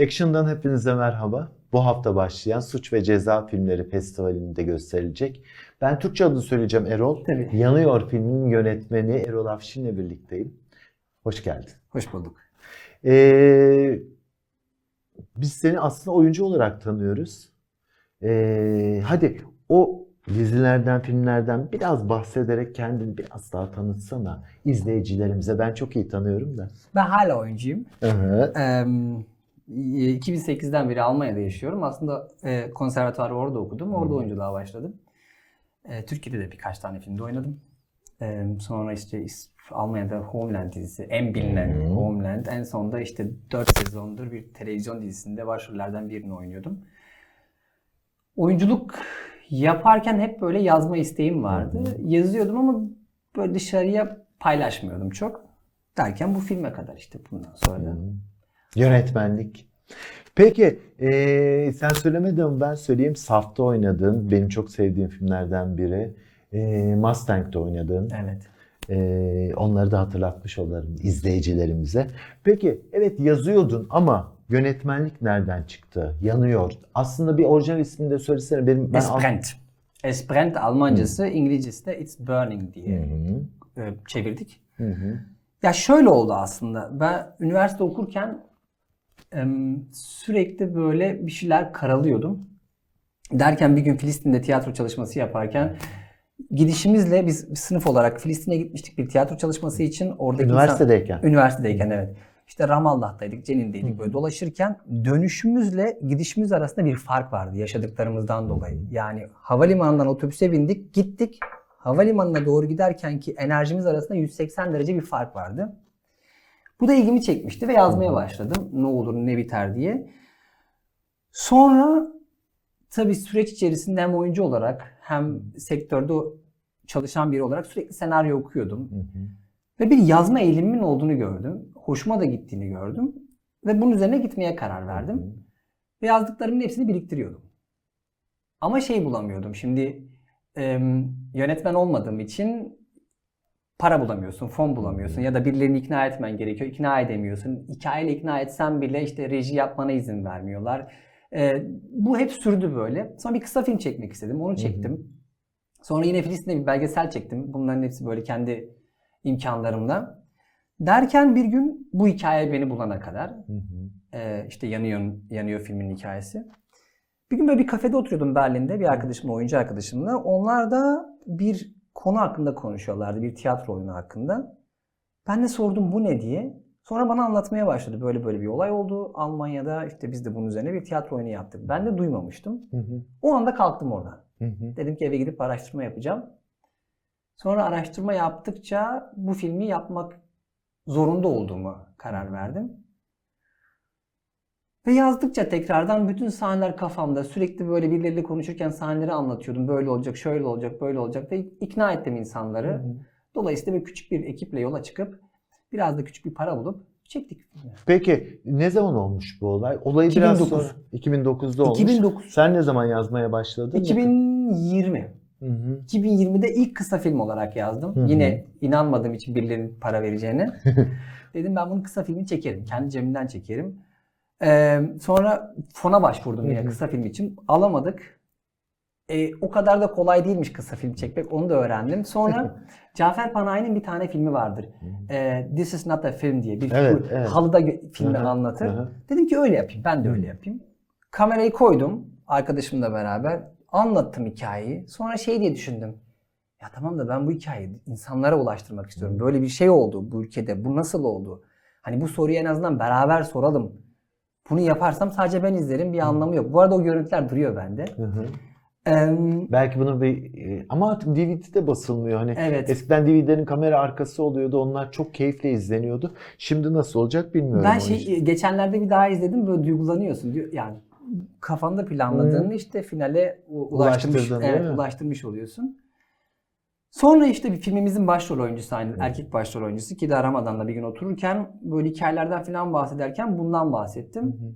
Action'dan hepinize merhaba. Bu hafta başlayan Suç ve Ceza Filmleri Festivali'nde gösterilecek. Ben Türkçe adını söyleyeceğim Erol. Tabii. Yanıyor filminin yönetmeni Erol Afşin'le birlikteyim. Hoş geldin. Hoş bulduk. Ee, biz seni aslında oyuncu olarak tanıyoruz. Ee, hadi o dizilerden, filmlerden biraz bahsederek kendini biraz daha tanıtsana izleyicilerimize. Ben çok iyi tanıyorum da. Ben hala oyuncuyum. Evet. Ee, 2008'den beri Almanya'da yaşıyorum. Aslında e, konservatuarı orada okudum. Orada Hı. oyunculuğa başladım. E, Türkiye'de de birkaç tane filmde oynadım. E, sonra işte Almanya'da Homeland dizisi, en bilinen Hı. Homeland. En sonunda işte 4 sezondur bir televizyon dizisinde başrollerden birini oynuyordum. Oyunculuk yaparken hep böyle yazma isteğim vardı. Yazıyordum ama böyle dışarıya paylaşmıyordum çok. Derken bu filme kadar işte bundan sonra. Yönetmenlik. Peki eee, sen söylemedin ben söyleyeyim. Saf'ta oynadın. Benim çok sevdiğim filmlerden biri. Eee Mustang'da oynadın. Evet. Eee, onları da hatırlatmış olalım izleyicilerimize. Peki evet yazıyordun ama yönetmenlik nereden çıktı? Yanıyor. Aslında bir orijinal ismini de söylesene. Benim, ben Es brennt. Es brennt Almancası, İngilizcesi de It's burning diye e, çevirdik. hı. Ya şöyle oldu aslında. Ben üniversite okurken sürekli böyle bir şeyler karalıyordum. Derken bir gün Filistin'de tiyatro çalışması yaparken gidişimizle biz sınıf olarak Filistin'e gitmiştik bir tiyatro çalışması için. Oradaki insan- Üniversitedeyken. Üniversitedeyken evet. İşte Ramallah'taydık, Cenin'deydik böyle dolaşırken dönüşümüzle gidişimiz arasında bir fark vardı yaşadıklarımızdan dolayı. Yani havalimanından otobüse bindik, gittik. Havalimanına doğru giderken ki enerjimiz arasında 180 derece bir fark vardı. Bu da ilgimi çekmişti ve yazmaya başladım. Ne olur ne biter diye. Sonra tabii süreç içerisinde hem oyuncu olarak hem sektörde çalışan biri olarak sürekli senaryo okuyordum. Hı hı. Ve bir yazma eğilimimin olduğunu gördüm. Hoşuma da gittiğini gördüm. Ve bunun üzerine gitmeye karar verdim. Ve yazdıklarımın hepsini biriktiriyordum. Ama şey bulamıyordum. Şimdi em, yönetmen olmadığım için para bulamıyorsun, fon bulamıyorsun ya da birilerini ikna etmen gerekiyor. İkna edemiyorsun. Hikayeyle ikna etsen bile işte reji yapmana izin vermiyorlar. E, bu hep sürdü böyle. Sonra bir kısa film çekmek istedim. Onu çektim. Sonra yine Filistin'de bir belgesel çektim. Bunların hepsi böyle kendi imkanlarımla. Derken bir gün bu hikaye beni bulana kadar Hı hı. ee, işte yanıyor yanıyor filmin hikayesi. Bir gün böyle bir kafede oturuyordum Berlin'de bir arkadaşımla, oyuncu arkadaşımla. Onlar da bir konu hakkında konuşuyorlardı. Bir tiyatro oyunu hakkında. Ben de sordum bu ne diye. Sonra bana anlatmaya başladı. Böyle böyle bir olay oldu Almanya'da. İşte biz de bunun üzerine bir tiyatro oyunu yaptık. Ben de duymamıştım. Hı hı. O anda kalktım oradan. Hı hı. Dedim ki eve gidip araştırma yapacağım. Sonra araştırma yaptıkça bu filmi yapmak zorunda olduğumu karar verdim. Ve yazdıkça tekrardan bütün sahneler kafamda sürekli böyle birileriyle konuşurken sahneleri anlatıyordum. Böyle olacak, şöyle olacak, böyle olacak ve ikna ettim insanları. Hı hı. Dolayısıyla bir küçük bir ekiple yola çıkıp biraz da küçük bir para bulup çektik. Peki ne zaman olmuş bu olay? Olayı biraz 2009. sonra 2009'da olmuş. 2009. Sen ne zaman yazmaya başladın? 2020. Hı hı. 2020'de ilk kısa film olarak yazdım. Hı hı. Yine inanmadığım için birilerinin para vereceğine. Dedim ben bunu kısa filmi çekerim. Kendi cebimden çekerim. Ee, sonra fona başvurdum yine kısa film için. Alamadık. Ee, o kadar da kolay değilmiş kısa film çekmek. Onu da öğrendim. Sonra Cafer Panayi'nin bir tane filmi vardır. Ee, This is not a film diye bir Evet, bu evet. halıda gö- filmi Hı hı, anlatır. hı hı. Dedim ki öyle yapayım. Ben de öyle yapayım. Kamerayı koydum arkadaşımla beraber. Anlattım hikayeyi. Sonra şey diye düşündüm. Ya tamam da ben bu hikayeyi insanlara ulaştırmak istiyorum. Böyle bir şey oldu bu ülkede. Bu nasıl oldu? Hani bu soruyu en azından beraber soralım. Bunu yaparsam sadece ben izlerim. Bir anlamı yok. Bu arada o görüntüler duruyor bende. Hı hı. Eee, Belki bunu bir e, ama artık DVD'de basılmıyor. Hani Evet. eskiden DVD'lerin kamera arkası oluyordu. Onlar çok keyifle izleniyordu. Şimdi nasıl olacak bilmiyorum. Ben şey işi. geçenlerde bir daha izledim böyle duygulanıyorsun. Yani kafanda planladığını işte finale ulaştırmış, evet, ulaştırmış oluyorsun. Sonra işte bir filmimizin başrol oyuncusu aynı erkek başrol oyuncusu ki de Ramazan'da bir gün otururken böyle hikayelerden falan bahsederken bundan bahsettim. Hı hı.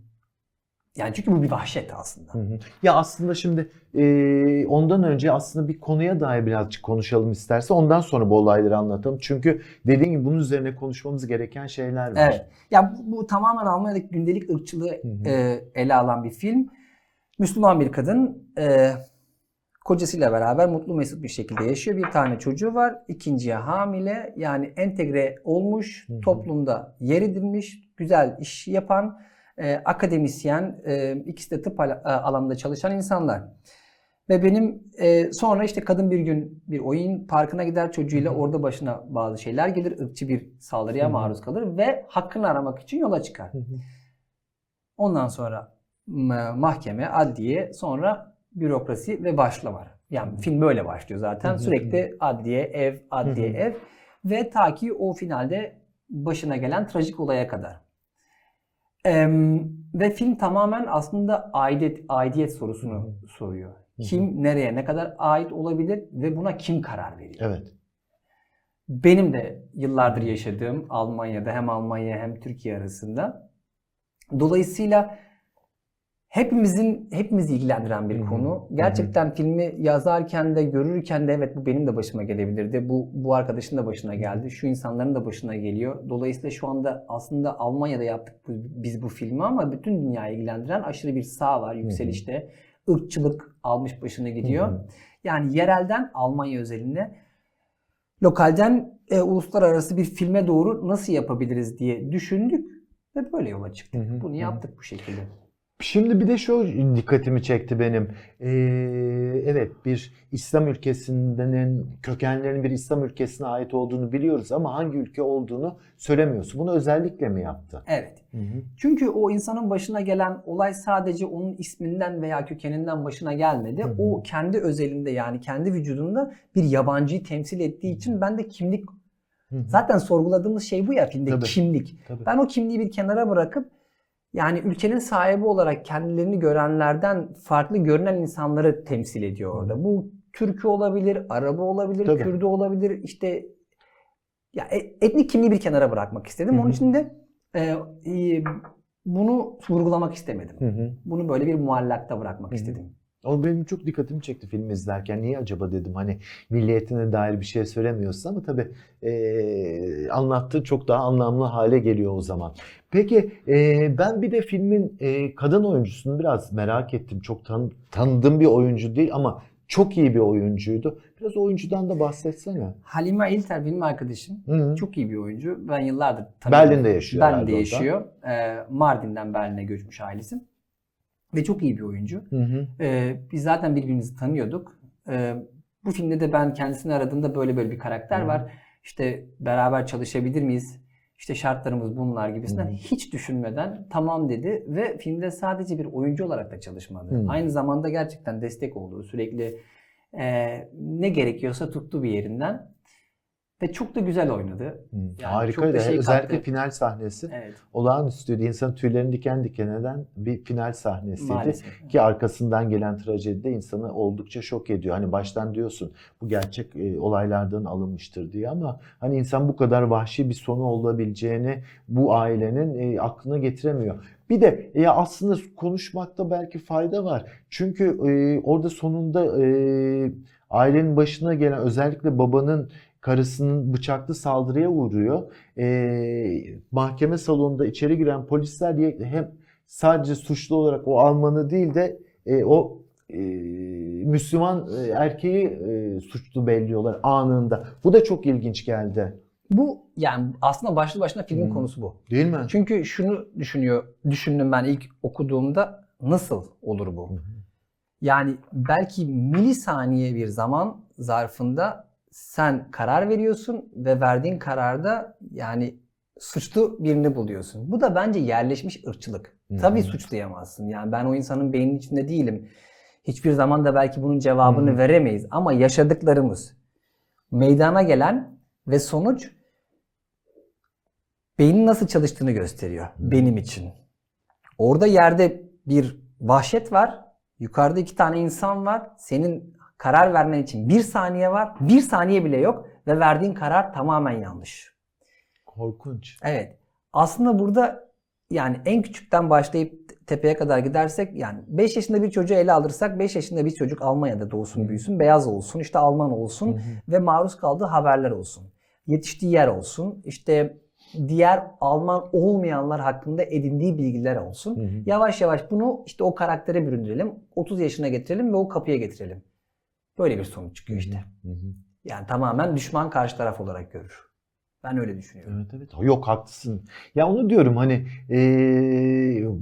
Yani çünkü bu bir vahşet aslında. Hı hı. Ya aslında şimdi e, ondan önce aslında bir konuya dair birazcık konuşalım isterse. Ondan sonra bu olayları anlatalım. Çünkü dediğim gibi bunun üzerine konuşmamız gereken şeyler var. Evet. Ya bu, bu tamamen Almanya'daki gündelik ırkçılığı Hı hı. e, ele alan bir film. Müslüman bir kadın e, kocasıyla beraber mutlu mesut bir şekilde yaşıyor. Bir tane çocuğu var. İkinciye hamile. Yani entegre olmuş, toplumda yer edilmiş, güzel iş yapan, e, akademisyen, e, ikisi de tıp ala- e, alanında çalışan insanlar. Ve benim e, sonra işte kadın bir gün bir oyun parkına gider çocuğuyla Hı hı. orada başına bazı şeyler gelir. ırkçı bir saldırıya Hı hı. maruz kalır ve hakkını aramak için yola çıkar. Hı hı. Ondan sonra mahkeme, adliye, sonra bürokrasi ve başlama. Yani film böyle başlıyor zaten. Hı hı. Sürekli adliye, ev, adliye, Hı hı. ev ve ta ki o finalde başına gelen trajik olaya kadar. Em, ve film tamamen aslında aidiyet, aidiyet sorusunu Hı soruyor. hı. Kim nereye ne kadar ait olabilir ve buna kim karar veriyor? Evet. Benim de yıllardır yaşadığım Almanya'da hem Almanya hem Türkiye arasında. Dolayısıyla hepimizin hepimizi ilgilendiren bir konu. Gerçekten filmi yazarken de görürken de evet bu benim de başıma gelebilirdi. Bu bu arkadaşın da başına geldi. Şu insanların da başına geliyor. Dolayısıyla şu anda aslında Almanya'da yaptık bu- biz bu filmi ama bütün dünyayı ilgilendiren aşırı bir sağ var yükselişte. Irkçılık almış başına gidiyor. Yani yerelden Almanya özelinde lokalden e, uluslararası bir filme doğru nasıl yapabiliriz diye düşündük ve böyle yola çıktık. Bunu yaptık bu şekilde. Şimdi bir de şu dikkatimi çekti benim. Ee, evet bir İslam ülkesinin kökenlerinin bir İslam ülkesine ait olduğunu biliyoruz ama hangi ülke olduğunu söylemiyorsun. Bunu özellikle mi yaptı? Evet. Hı hı. Çünkü o insanın başına gelen olay sadece onun isminden veya kökeninden başına gelmedi. Hı hı. O kendi özelinde yani kendi vücudunda bir yabancıyı temsil ettiği için ben de kimlik Hı hı. zaten sorguladığımız şey bu ya filmde Tabii. kimlik. Tabii. Ben o kimliği bir kenara bırakıp yani ülkenin sahibi olarak kendilerini görenlerden farklı görünen insanları temsil ediyor orada. Bu Türk'ü olabilir, Arabı olabilir, Tabii. Kürdü olabilir. İşte ya e- etnik kimliği bir kenara bırakmak istedim. Hı Onun için de e, e, bunu vurgulamak istemedim. Hı hı. Bunu böyle bir muallakta bırakmak Hı hı. istedim. O benim çok dikkatimi çekti film izlerken. Niye acaba dedim hani milliyetine dair bir şey söylemiyorsun ama tabii eee anlattığı çok daha anlamlı hale geliyor o zaman. Peki eee, ben bir de filmin eee, kadın oyuncusunu biraz merak ettim. Çok tan- tanıdığım bir oyuncu değil ama çok iyi bir oyuncuydu. Biraz oyuncudan da bahsetsene. Halime İlter benim arkadaşım. Hı hı. Çok iyi bir oyuncu. Ben yıllardır tanıyorum. Berlin'de yaşıyor Berlin'de yaşıyor. Ee, Mardin'den Berlin'e göçmüş ailesi. Ve çok iyi bir oyuncu. Hı hı. Ee, biz zaten birbirimizi tanıyorduk. Ee, bu filmde de ben kendisini aradığımda böyle böyle bir karakter Hı. var. İşte beraber çalışabilir miyiz? İşte şartlarımız bunlar gibisinden Hı. hiç düşünmeden tamam dedi ve filmde sadece bir oyuncu olarak da çalışmadı. Hı. Aynı zamanda gerçekten destek oldu. Sürekli e, ne gerekiyorsa tuttu bir yerinden ve çok da güzel oynadı. Hı. Yani Harikaydı. şey Özellikle kattı. final sahnesi. Evet, Olağanüstüydü. İnsanın tüylerini diken diken eden bir final sahnesiydi. maalesef. Ki arkasından gelen trajedi de insanı oldukça şok ediyor. Hani baştan diyorsun bu gerçek e, olaylardan alınmıştır diye ama hani insan bu kadar vahşi bir sonu olabileceğini bu ailenin e, aklına getiremiyor. Bir de ya aslında konuşmakta belki fayda var. Çünkü e, orada sonunda e, ailenin başına gelen özellikle babanın karısının bıçaklı saldırıya uğruyor. E, mahkeme salonunda içeri giren polisler diye hem sadece suçlu olarak o Almanı değil de e, o e, Müslüman e, erkeği e, suçlu belliyorlar anında. Bu da çok ilginç geldi. Bu yani aslında başlı başına filmin Hı. konusu bu. Değil mi? Çünkü şunu düşünüyor, düşündüm ben ilk okuduğumda nasıl olur bu? Hı. Yani belki milisaniye bir zaman zarfında sen karar veriyorsun ve verdiğin kararda yani suçlu birini buluyorsun. Bu da bence yerleşmiş ırkçılık. Hı. Tabii suçlayamazsın. Yani ben o insanın beyninin içinde değilim. Hiçbir zaman da belki bunun cevabını hı. veremeyiz ama yaşadıklarımız meydana gelen ve sonuç beynin nasıl çalıştığını gösteriyor benim için. Orada yerde bir vahşet var. Yukarıda iki tane insan var. Senin karar vermen için bir saniye var. Bir saniye bile yok ve verdiğin karar tamamen yanlış. Korkunç. Evet. Aslında burada yani en küçükten başlayıp tepeye kadar gidersek yani 5 yaşında bir çocuğu ele alırsak 5 yaşında bir çocuk Almanya'da doğsun büyüsün beyaz olsun işte Alman olsun ve maruz kaldığı haberler olsun. Yetiştiği yer olsun işte diğer Alman olmayanlar hakkında edindiği bilgiler olsun. Yavaş yavaş bunu işte o karaktere büründürelim. 30 yaşına getirelim ve o kapıya getirelim. Böyle bir sonuç çıkıyor işte. Yani tamamen düşman karşı taraf olarak görür. Ben öyle düşünüyorum. Evet evet. Yok haklısın. Ya onu diyorum hani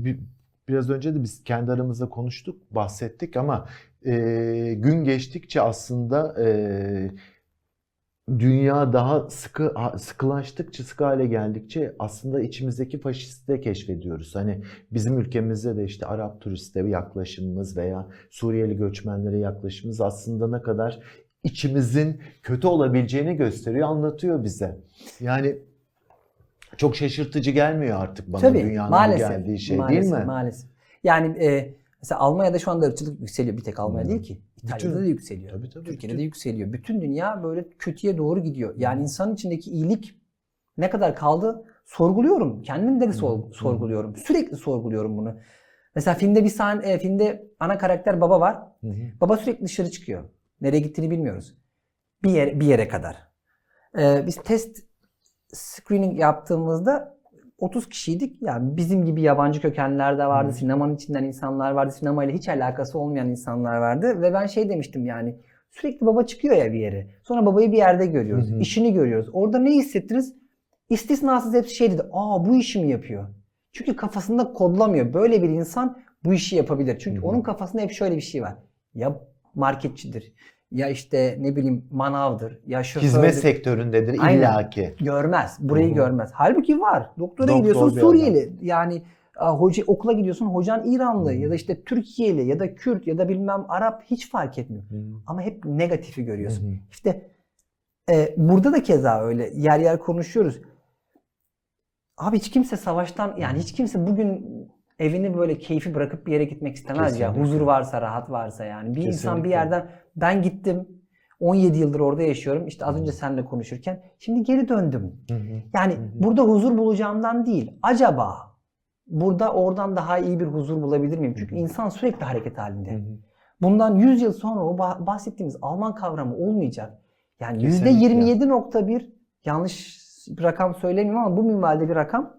bi- biraz önce de biz kendi aramızda konuştuk, bahsettik ama eee, gün geçtikçe aslında eee, dünya daha sıkı sıkılaştıkça, sıkı hale geldikçe aslında içimizdeki faşisti de keşfediyoruz. Hani bizim ülkemizde de işte Arap turiste yaklaşımımız veya Suriyeli göçmenlere yaklaşımımız aslında ne kadar içimizin kötü olabileceğini gösteriyor, anlatıyor bize. Yani çok şaşırtıcı gelmiyor artık bana Tabii dünyanın maalesef. geldiği şey maalesef, değil mi? Maalesef. Yani e, mesela Almanya'da şu anda ırkçılık yükseliyor. Bir tek Almanya Hmm. değil ki. İtalya'da Bütün- da yükseliyor. Tabii, tabii, Türkiye'de bütün- de yükseliyor. Bütün dünya böyle kötüye doğru gidiyor. Yani Hmm. insanın içindeki iyilik ne kadar kaldı sorguluyorum. Kendimde de sor- Hmm. sorguluyorum. Sürekli sorguluyorum bunu. Mesela filmde bir sahne, e, filmde ana karakter baba var. Hı hı. Baba sürekli dışarı çıkıyor. Nereye gittiğini bilmiyoruz. Bir yere, bir yere kadar. Ee, biz test screening yaptığımızda 30 kişiydik. Yani bizim gibi yabancı kökenler de vardı. Hı. Sinemanın içinden insanlar vardı. Sinemayla hiç alakası olmayan insanlar vardı. Ve ben şey demiştim yani sürekli baba çıkıyor ya bir yere. Sonra babayı bir yerde görüyoruz. Hı. işini görüyoruz. Orada ne hissettiniz? İstisnasız hepsi şey dedi. Aa bu işi mi yapıyor? Çünkü kafasında kodlamıyor. Böyle bir insan bu işi yapabilir. Çünkü hı. onun kafasında hep şöyle bir şey var. Ya marketçidir. Ya işte ne bileyim manavdır. Ya şofördür. Hizmet sektöründedir Aynen. illaki. Görmez. Burayı Hı hı. görmez. Halbuki var. Doktora Doktor gidiyorsun Suriyeli. Yani a, hoca okula gidiyorsun hocan İranlı hı. ya da işte Türkiye'li ya da Kürt ya da bilmem Arap hiç fark etmiyor. Hı. Ama hep negatifi görüyorsun. Hı. İşte e, burada da keza öyle yer yer konuşuyoruz. Abi hiç kimse savaştan yani hiç kimse bugün evini böyle keyfi bırakıp bir yere gitmek istemez ya. Kesinlikle. Huzur varsa, rahat varsa yani. Bir insan Kesinlikle. bir yerden ben gittim 17 yıldır orada yaşıyorum. İşte az önce seninle konuşurken şimdi geri döndüm. Hı hı. Yani Hı hı. burada huzur bulacağımdan değil. Acaba burada oradan daha iyi bir huzur bulabilir miyim? Çünkü Hı hı. insan sürekli hareket halinde. Hı hı. Bundan 100 yıl sonra o bah- bahsettiğimiz Alman kavramı olmayacak. Yani Kesinlikle. %27.1 yanlış bir rakam söylemiyorum ama bu minvalde bir rakam.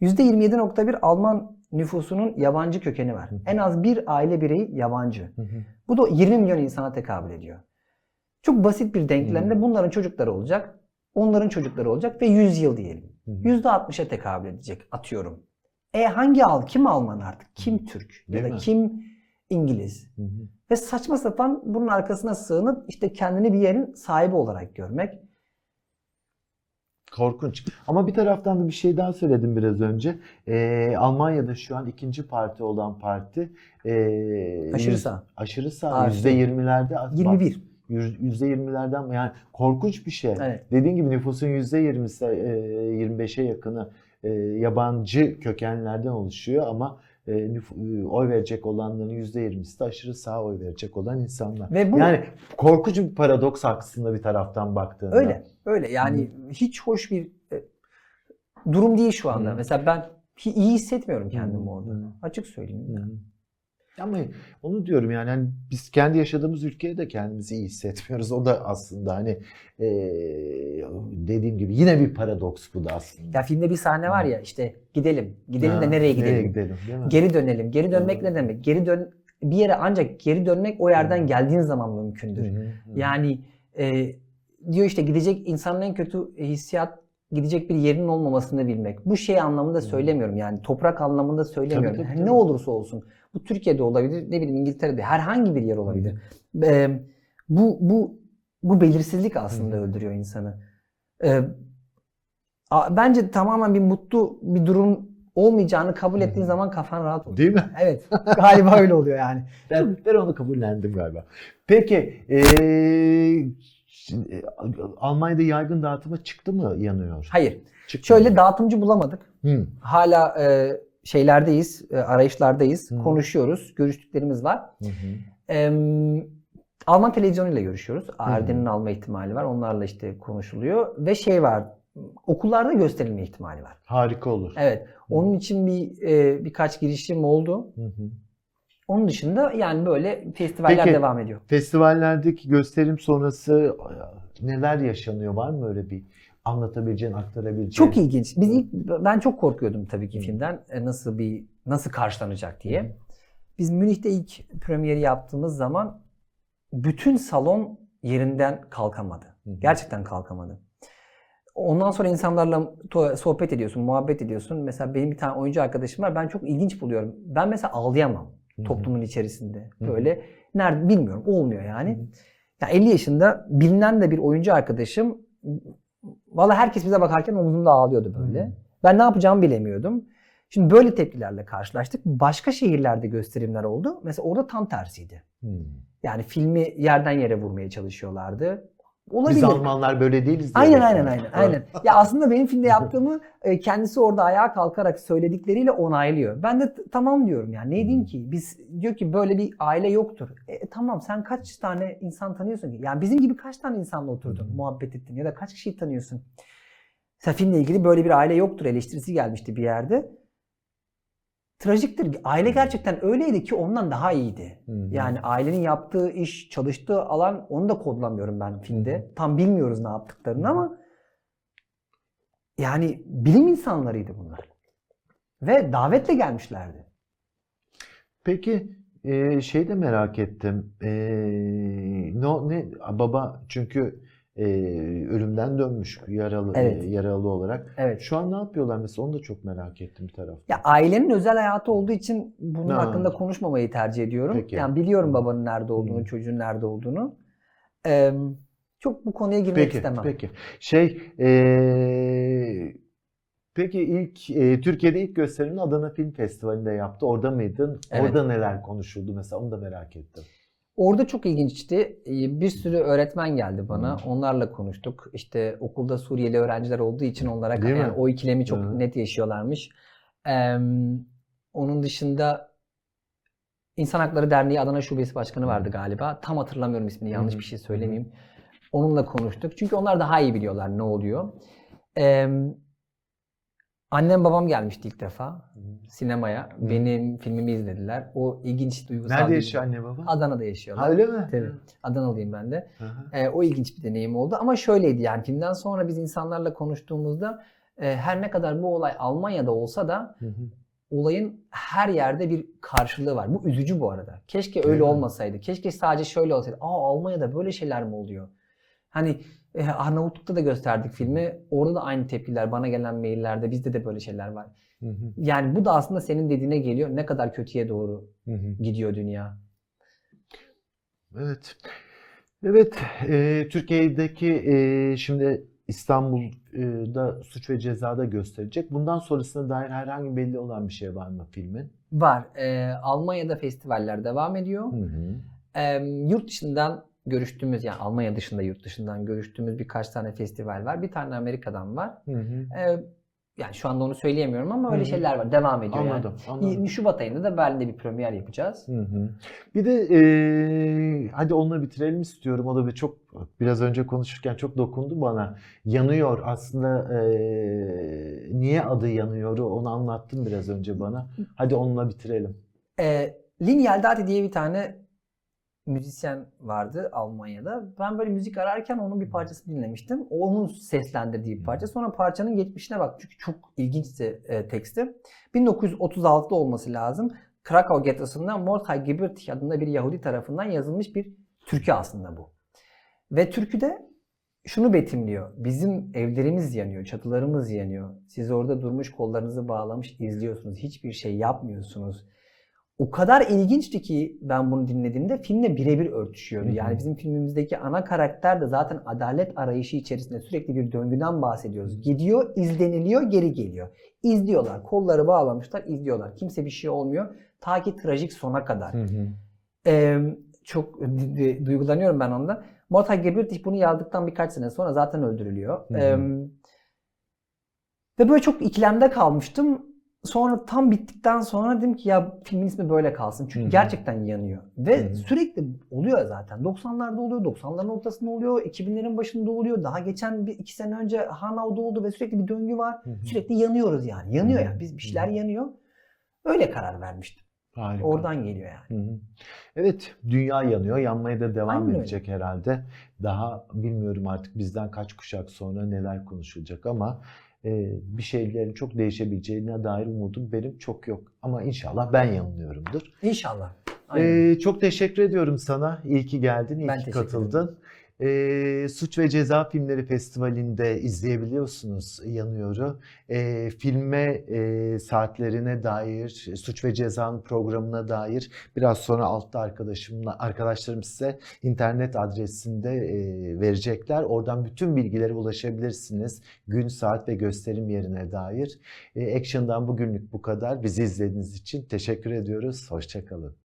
%27.1 Alman nüfusunun yabancı kökeni var. Hı hı. En az bir aile bireyi yabancı. Hı hı. Bu da 20 milyon insana tekabül ediyor. Çok basit bir denklemde Hı. bunların çocukları olacak, onların çocukları olacak ve 100 yıl diyelim. Hı hı. %60'a tekabül edecek atıyorum. E hangi al? Kim Alman artık? Kim Türk? Değil ya da mi? kim İngiliz? Hı hı. Ve saçma sapan bunun arkasına sığınıp işte kendini bir yerin sahibi olarak görmek. Korkunç. Ama bir taraftan da bir şey daha söyledim biraz önce. Ee, Almanya'da şu an ikinci parti olan parti ee, Aşırı sağ. Aşırı sağ. Yüzde yirmilerde. az- 21. Yüz- Yüzde yirmilerden yani korkunç bir şey. Evet. Dediğin gibi nüfusun yüzde yirmisi, e, 25'e yakını e, yabancı kökenlerden oluşuyor ama e, e, oy verecek olanların yüzde yirmisi de aşırı sağ oy verecek olan insanlar. Ve bu Yani korkunç bir paradoks aslında bir taraftan baktığında. öyle. Öyle. Yani hiç hoş bir e, durum değil şu anda. Hı. Mesela ben iyi hissetmiyorum kendimi Hı. orada. Açık söyleyeyim. Hı. Ama onu diyorum yani hani biz kendi yaşadığımız ülkeye de kendimizi iyi hissetmiyoruz. O da aslında hani eee, dediğim gibi yine bir paradoks bu da aslında. Ya filmde bir sahne var ya işte gidelim. Gidelim Ha, de nereye gidelim? Nereye gidelim değil mi? Geri dönelim. Geri dönmek Hı. ne demek? Geri dön bir yere ancak geri dönmek o yerden Hı. geldiğin zaman mümkündür. hı, hı. Yani e, diyor işte gidecek insanın en kötü hissiyat gidecek bir yerinin olmamasını bilmek. Bu şey anlamında söylemiyorum yani toprak anlamında söylemiyorum. Tabii, tabii, Yani Ne tabii. olursa olsun. Bu Türkiye'de olabilir, ne bileyim İngiltere'de herhangi bir yer olabilir. E, bu bu bu belirsizlik aslında Hı öldürüyor insanı. E, a- bence tamamen bir mutlu bir durum olmayacağını kabul Hı hı. ettiğin zaman kafan rahat oluyor. Değil mi? Evet. Galiba öyle oluyor yani. Ben, ben onu kabullendim galiba. Peki eee, şimdi, e, Almanya'da yaygın dağıtıma çıktı mı yanıyor? Hayır. Çıkmadı. Şöyle dağıtımcı bulamadık. Hı. Hala e, şeylerdeyiz, e, arayışlardayız, Hı. konuşuyoruz, görüştüklerimiz var. Hı hı. Em, Alman televizyonuyla görüşüyoruz. ARD'nin alma ihtimali var. Onlarla işte konuşuluyor. Ve şey var, okullarda gösterilme ihtimali var. Harika olur. Evet. Onun için bir e, birkaç girişim oldu. Hı hı. Onun dışında yani böyle festivaller Peki. devam ediyor. Festivallerdeki gösterim sonrası neler yaşanıyor? Var mı öyle bir anlatabileceğin, aktarabileceğin? Çok ilginç. Biz ilk ben çok korkuyordum tabii ki Hı. filmden e, nasıl bir nasıl karşılanacak diye. Hı. Biz Münih'te ilk premieri yaptığımız zaman bütün salon yerinden kalkamadı. Hı. Gerçekten kalkamadı. Ondan sonra insanlarla sohbet ediyorsun, muhabbet ediyorsun. Mesela benim bir tane oyuncu arkadaşım var. Ben çok ilginç buluyorum. Ben mesela ağlayamam. Toplumun içerisinde. Böyle nerede bilmiyorum. Olmuyor yani. Ya 50 yaşında bilinen de bir oyuncu arkadaşım. Valla herkes bize bakarken omzumda ağlıyordu böyle. Ben ne yapacağımı bilemiyordum. Şimdi böyle tepkilerle karşılaştık. Başka şehirlerde gösterimler oldu. Mesela orada tam tersiydi. Yani filmi yerden yere vurmaya çalışıyorlardı. Olabilir. Biz Almanlar böyle değiliz. diye Aynen aynen aynen aynen. Ya aslında benim filmde yaptığımı e, kendisi orada ayağa kalkarak söyledikleriyle onaylıyor. Ben de tamam diyorum yani ne diyeyim ki? Biz diyor ki böyle bir aile yoktur. E, tamam sen kaç tane insan tanıyorsun ki? Yani bizim gibi kaç tane insanla oturdun, muhabbet ettin ya da kaç kişiyi tanıyorsun? Mesela filmle ilgili böyle bir aile yoktur eleştirisi gelmişti bir yerde. Trajiktir. Aile gerçekten öyleydi ki ondan daha iyiydi. Hı hı. Yani ailenin yaptığı iş, çalıştığı alan onu da kodlamıyorum ben filmde. Hı hı. Tam bilmiyoruz ne yaptıklarını Hı hı. ama yani bilim insanlarıydı bunlar. Ve davetle gelmişlerdi. Peki e, şey de merak ettim. E, no ne baba çünkü e, ölümden dönmüş yaralı Evet. e, yaralı olarak. Evet. Şu an ne yapıyorlar mesela onu da çok merak ettim bir taraftan. Ya ailenin özel hayatı olduğu için bunun Ha. hakkında konuşmamayı tercih ediyorum. Peki. Yani biliyorum babanın nerede olduğunu, Hı. çocuğun nerede olduğunu. Ee, çok bu konuya girmek Peki, istemem. peki. Şey, e, peki ilk e, Türkiye'de ilk gösterimini Adana Film Festivali'nde yaptı. Orada mıydın? Evet. Orada neler konuşuldu mesela onu da merak ettim. Orada çok ilginçti. Ee, Bir sürü öğretmen geldi bana. Hı. Onlarla konuştuk. İşte okulda Suriyeli öğrenciler olduğu için onlara Değil yani mi? o ikilemi çok Hı. net yaşıyorlarmış. Ee, onun dışında İnsan Hakları Derneği Adana Şubesi Başkanı vardı galiba. Tam hatırlamıyorum ismini. Yanlış Hı. bir şey söylemeyeyim. Onunla konuştuk. Çünkü onlar daha iyi biliyorlar ne oluyor. Ee, annem babam gelmişti ilk defa sinemaya. Benim filmimi izlediler. O ilginç duygusal Nerede bir- yaşıyor anne baba? Adana'da yaşıyorlar. Ha, öyle mi? Tabii. Adanalıyım ben de. Hı hı. E, o ilginç bir deneyim oldu. Ama şöyleydi yani filmden sonra biz insanlarla konuştuğumuzda e, her ne kadar bu olay Almanya'da olsa da Hı hı. olayın her yerde bir karşılığı var. Bu üzücü bu arada. Keşke öyle mi? olmasaydı. Keşke sadece şöyle olsaydı. Aa Almanya'da böyle şeyler mi oluyor? Hani e, Arnavutluk'ta da gösterdik filmi. Orada da aynı tepkiler bana gelen maillerde bizde de böyle şeyler var. Hı hı. Yani bu da aslında senin dediğine geliyor. Ne kadar kötüye doğru Hı hı. gidiyor dünya. Evet. Evet, e, Türkiye'deki e, şimdi İstanbul'da suç ve cezada gösterecek. Bundan sonrasına dair herhangi belli olan bir şey var mı filmin? Var. E, Almanya'da festivaller devam ediyor. Hı hı. Ee, yurt dışından görüştüğümüz yani Almanya dışında yurt dışından görüştüğümüz birkaç tane festival var. Bir tane Amerika'dan var. Hı hı. Ee, yani şu anda onu söyleyemiyorum ama öyle Hı hı. şeyler var. Devam ediyor Anladım, yani. anladım. 20 Şubat ayında da Berlin'de bir premier yapacağız. Hı hı. Bir de e, hadi onunla bitirelim istiyorum. O da bir çok biraz önce konuşurken çok dokundu bana. Yanıyor aslında e, niye adı yanıyor onu anlattın biraz önce bana. Hadi onunla bitirelim. Ee, Lin Yeldati diye bir tane müzisyen vardı Almanya'da. Ben böyle müzik ararken onun bir parçasını dinlemiştim. Onun seslendirdiği bir parça. Sonra parçanın geçmişine bak çünkü çok ilginçti e, teksti. 1936'da olması lazım. Krakow Gettosu'ndan Mordechai Gebürtig adında bir Yahudi tarafından yazılmış bir türkü aslında bu. Ve türküde şunu betimliyor. Bizim evlerimiz yanıyor, çatılarımız yanıyor. Siz orada durmuş kollarınızı bağlamış izliyorsunuz. Hiçbir şey yapmıyorsunuz. O kadar ilginçti ki ben bunu dinlediğimde filmle birebir örtüşüyordu. Yani bizim filmimizdeki ana karakter de zaten adalet arayışı içerisinde sürekli bir döngüden bahsediyoruz. Gidiyor, izleniliyor, geri geliyor. İzliyorlar, kolları bağlamışlar, izliyorlar. Kimse bir şey olmuyor. Ta ki trajik sona kadar. Hı hı. Ee, çok duygulanıyorum ben onda. Mordechai Gebürtig bunu yazdıktan birkaç sene sonra zaten öldürülüyor. Hı hı. Ee, ve böyle çok ikilemde kalmıştım. Sonra tam bittikten sonra dedim ki ya filmin ismi böyle kalsın. Çünkü Hı hı. gerçekten yanıyor. Ve Hı hı. sürekli oluyor zaten. 90'larda oluyor, 90'ların ortasında oluyor, 2000'lerin başında oluyor. Daha geçen bir iki sene önce Hanau'da oldu ve sürekli bir döngü var. Hı hı. Sürekli yanıyoruz yani. Yanıyor yani. Biz bir şeyler yanıyor. Öyle karar vermiştim. Harika. Oradan geliyor yani. Hı hı. Evet, dünya yanıyor. Yanmaya da devam Aynen öyle. edecek herhalde. Daha bilmiyorum artık bizden kaç kuşak sonra neler konuşulacak ama bir şeylerin çok değişebileceğine dair umudum benim çok yok. Ama inşallah ben yanılıyorumdur. İnşallah. Aynen. Ee, çok teşekkür ediyorum sana. İyi ki geldin, iyi Ben ki katıldın. Ee, Suç ve Ceza Filmleri Festivali'nde izleyebiliyorsunuz Yanıyor'u. Ee, filme e, saatlerine dair, Suç ve Ceza'nın programına dair biraz sonra altta arkadaşımla arkadaşlarım size internet adresinde e, verecekler. Oradan bütün bilgilere ulaşabilirsiniz. Gün, saat ve gösterim yerine dair. E, Action'dan bugünlük bu kadar. Bizi izlediğiniz için teşekkür ediyoruz. Hoşçakalın.